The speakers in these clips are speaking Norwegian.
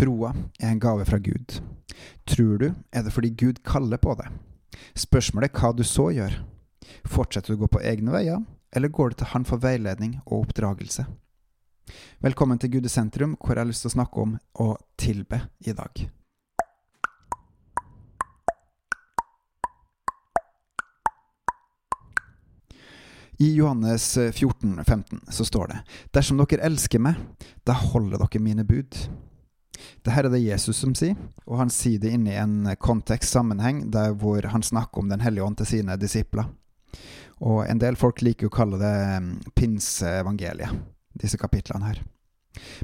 Troa er en gave fra Gud. Tror du, er det fordi Gud kaller på det. Spørsmålet er hva du så gjør. Fortsetter du å gå på egne veier, eller går du til Han for veiledning og oppdragelse? Velkommen til Gude sentrum, hvor jeg har lyst til å snakke om å tilbe i dag. I Johannes 14, 15 så står det Dersom dere elsker meg, da holder dere mine bud. Dette er det Jesus som sier, og han sier det inne i en kontekst, sammenheng, der hvor han snakker om Den hellige ånd til sine disipler. Og en del folk liker å kalle det mm, pinseevangeliet, disse kapitlene her.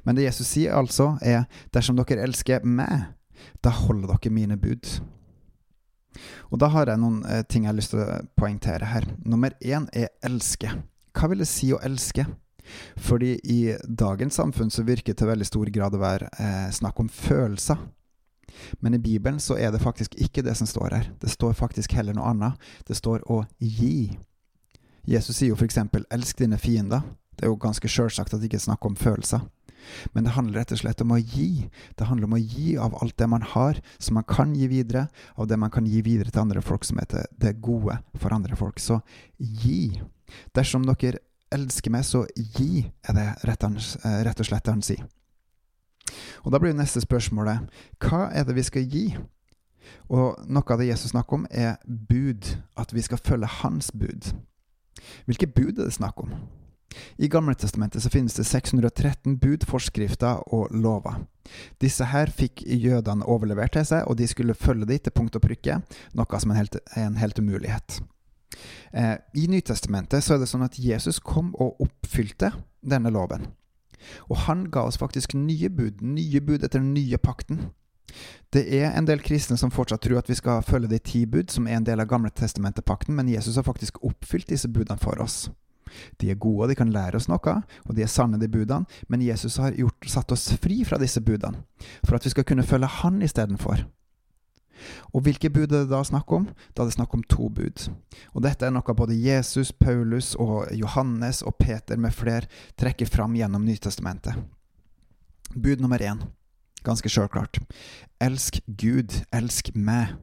Men det Jesus sier altså, er dersom dere elsker meg, da holder dere mine bud. Og da har jeg noen eh, ting jeg har lyst til å poengtere her. Nummer én er elske. Hva vil det si å elske? Fordi i dagens samfunn så virker det til veldig stor grad å være eh, snakk om følelser. Men i Bibelen så er det faktisk ikke det som står her. Det står faktisk heller noe annet. Det står å gi. Jesus sier jo f.eks.: elsk dine fiender. Det er jo ganske sjølsagt at det ikke er snakk om følelser. Men det handler rett og slett om å gi. Det handler om å gi av alt det man har, som man kan gi videre, av det man kan gi videre til andre folk, som heter det gode for andre folk. Så gi. Dersom dere elsker meg, så gi, er det rett, eh, og slett det han sier. Og da blir neste spørsmålet hva er det vi skal gi? Og noe av det Jesus snakker om, er bud. At vi skal følge hans bud. Hvilke bud er det snakk om? I Gamletestamentet så finnes det 613 bud, forskrifter og lover. Disse her fikk jødene overlevert til seg, og de skulle følge dem til punkt og prikke, noe som er en helt, en helt umulighet. Eh, I Nytestamentet så er det sånn at Jesus kom og oppfylte denne loven. Og han ga oss faktisk nye bud, nye bud etter den nye pakten. Det er en del kristne som fortsatt tror at vi skal følge de ti bud, som er en del av Gamle testamentet-pakten, men Jesus har faktisk oppfylt disse budene for oss. De er gode, de kan lære oss noe, og de er sanne, de budene, men Jesus har gjort, satt oss fri fra disse budene, for at vi skal kunne følge Han istedenfor. Og hvilke bud er det da snakk om? Da er det snakk om to bud. Og dette er noe både Jesus, Paulus og Johannes og Peter med flere trekker fram gjennom Nytestamentet. Bud nummer én, ganske sjølklart. Elsk Gud, elsk meg.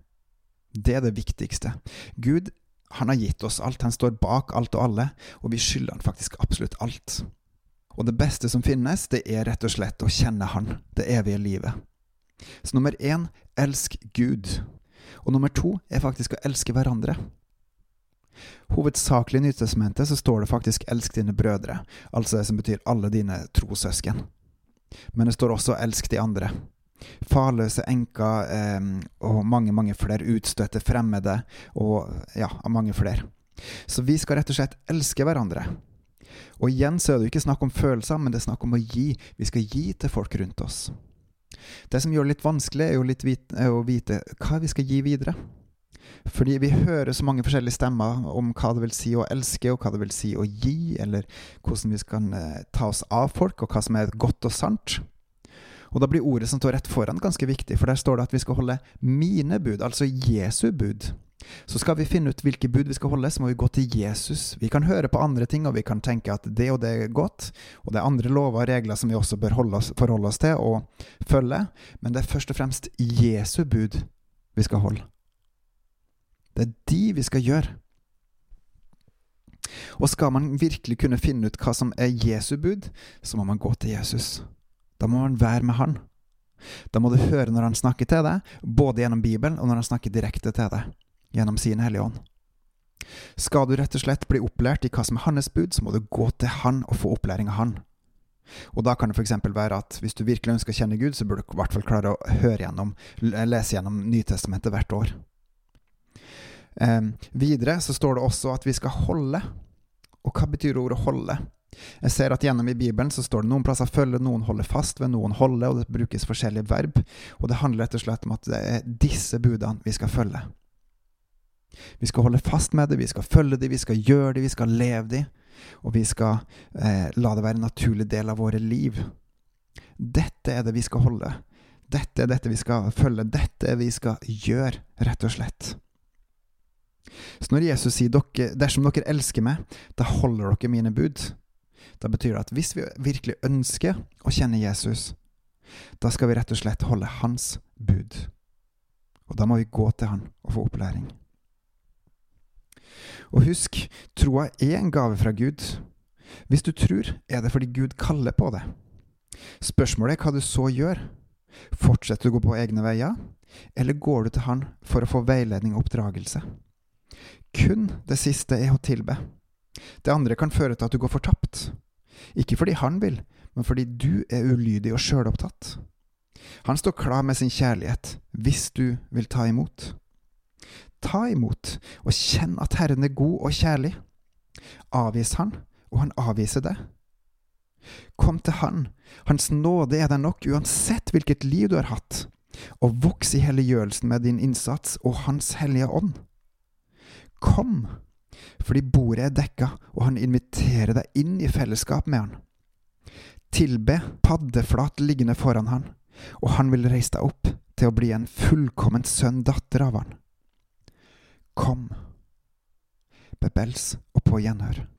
Det er det viktigste. Gud, han har gitt oss alt, han står bak alt og alle, og vi skylder han faktisk absolutt alt. Og det beste som finnes, det er rett og slett å kjenne Han, det evige livet. Så nummer én elsk Gud. Og nummer to er faktisk å elske hverandre. Hovedsakelig i Nytestamentet så står det faktisk 'elsk dine brødre', altså det som betyr alle dine trossøsken. Men det står også 'elsk de andre'. Farløse enker eh, og mange, mange flere utstøtte fremmede, og ja, mange flere. Så vi skal rett og slett elske hverandre. Og igjen så er det jo ikke snakk om følelser, men det er snakk om å gi. Vi skal gi til folk rundt oss. Det som gjør det litt vanskelig, er jo litt vite, er å vite hva vi skal gi videre. Fordi vi hører så mange forskjellige stemmer om hva det vil si å elske, og hva det vil si å gi, eller hvordan vi skal eh, ta oss av folk, og hva som er godt og sant. Og da blir ordet som står rett foran, ganske viktig, for der står det at vi skal holde mine bud, altså Jesu bud. Så skal vi finne ut hvilke bud vi skal holde, så må vi gå til Jesus. Vi kan høre på andre ting, og vi kan tenke at det og det er godt, og det er andre lover og regler som vi også bør oss, forholde oss til og følge, men det er først og fremst Jesu bud vi skal holde. Det er de vi skal gjøre. Og skal man virkelig kunne finne ut hva som er Jesu bud, så må man gå til Jesus. Da må man være med Han. Da må du høre når han snakker til deg, både gjennom Bibelen og når han snakker direkte til deg gjennom sin Hellige Ånd. Skal du rett og slett bli opplært i hva som er hans bud, så må du gå til han og få opplæring av han. Og da kan det f.eks. være at hvis du virkelig ønsker å kjenne Gud, så burde du i hvert fall klare å høre gjennom, lese gjennom Nytestamentet hvert år. Eh, videre så står det også at vi skal holde. Og hva betyr ordet holde? Jeg ser at gjennom i Bibelen så står det noen plasser følge, noen holder fast ved, noen holde, og det brukes forskjellige verb. Og det handler rett og slett om at det er disse budene vi skal følge. Vi skal holde fast med det, vi skal følge det, vi skal gjøre det, vi skal leve det. Og vi skal eh, la det være en naturlig del av våre liv. Dette er det vi skal holde. Dette er dette vi skal følge. Dette er det vi skal gjøre, rett og slett. Så når Jesus sier dere, 'dersom dere elsker meg, da holder dere mine bud', da betyr det at hvis vi virkelig ønsker å kjenne Jesus, Da skal vi rett og slett holde hans bud. Og da må vi gå til han og få opplæring. Og husk, troa er en gave fra Gud. Hvis du tror, er det fordi Gud kaller på det. Spørsmålet er hva du så gjør. Fortsetter du å gå på egne veier, eller går du til Han for å få veiledning og oppdragelse? Kun det siste er å tilbe. Det andre kan føre til at du går fortapt. Ikke fordi Han vil, men fordi du er ulydig og sjølopptatt. Han står klar med sin kjærlighet, hvis du vil ta imot. Ta imot, og kjenn at Herren er god og kjærlig. Avvis Han, og Han avviser deg. Kom til Han, Hans nåde er deg nok uansett hvilket liv du har hatt, og voks i helliggjørelsen med din innsats og Hans hellige ånd. Kom, fordi bordet er dekka, og Han inviterer deg inn i fellesskap med Han. Tilbe paddeflat liggende foran Han, og Han vil reise deg opp til å bli en fullkomment sønn, datter av Han. Kom. Bebels og på gjenhør.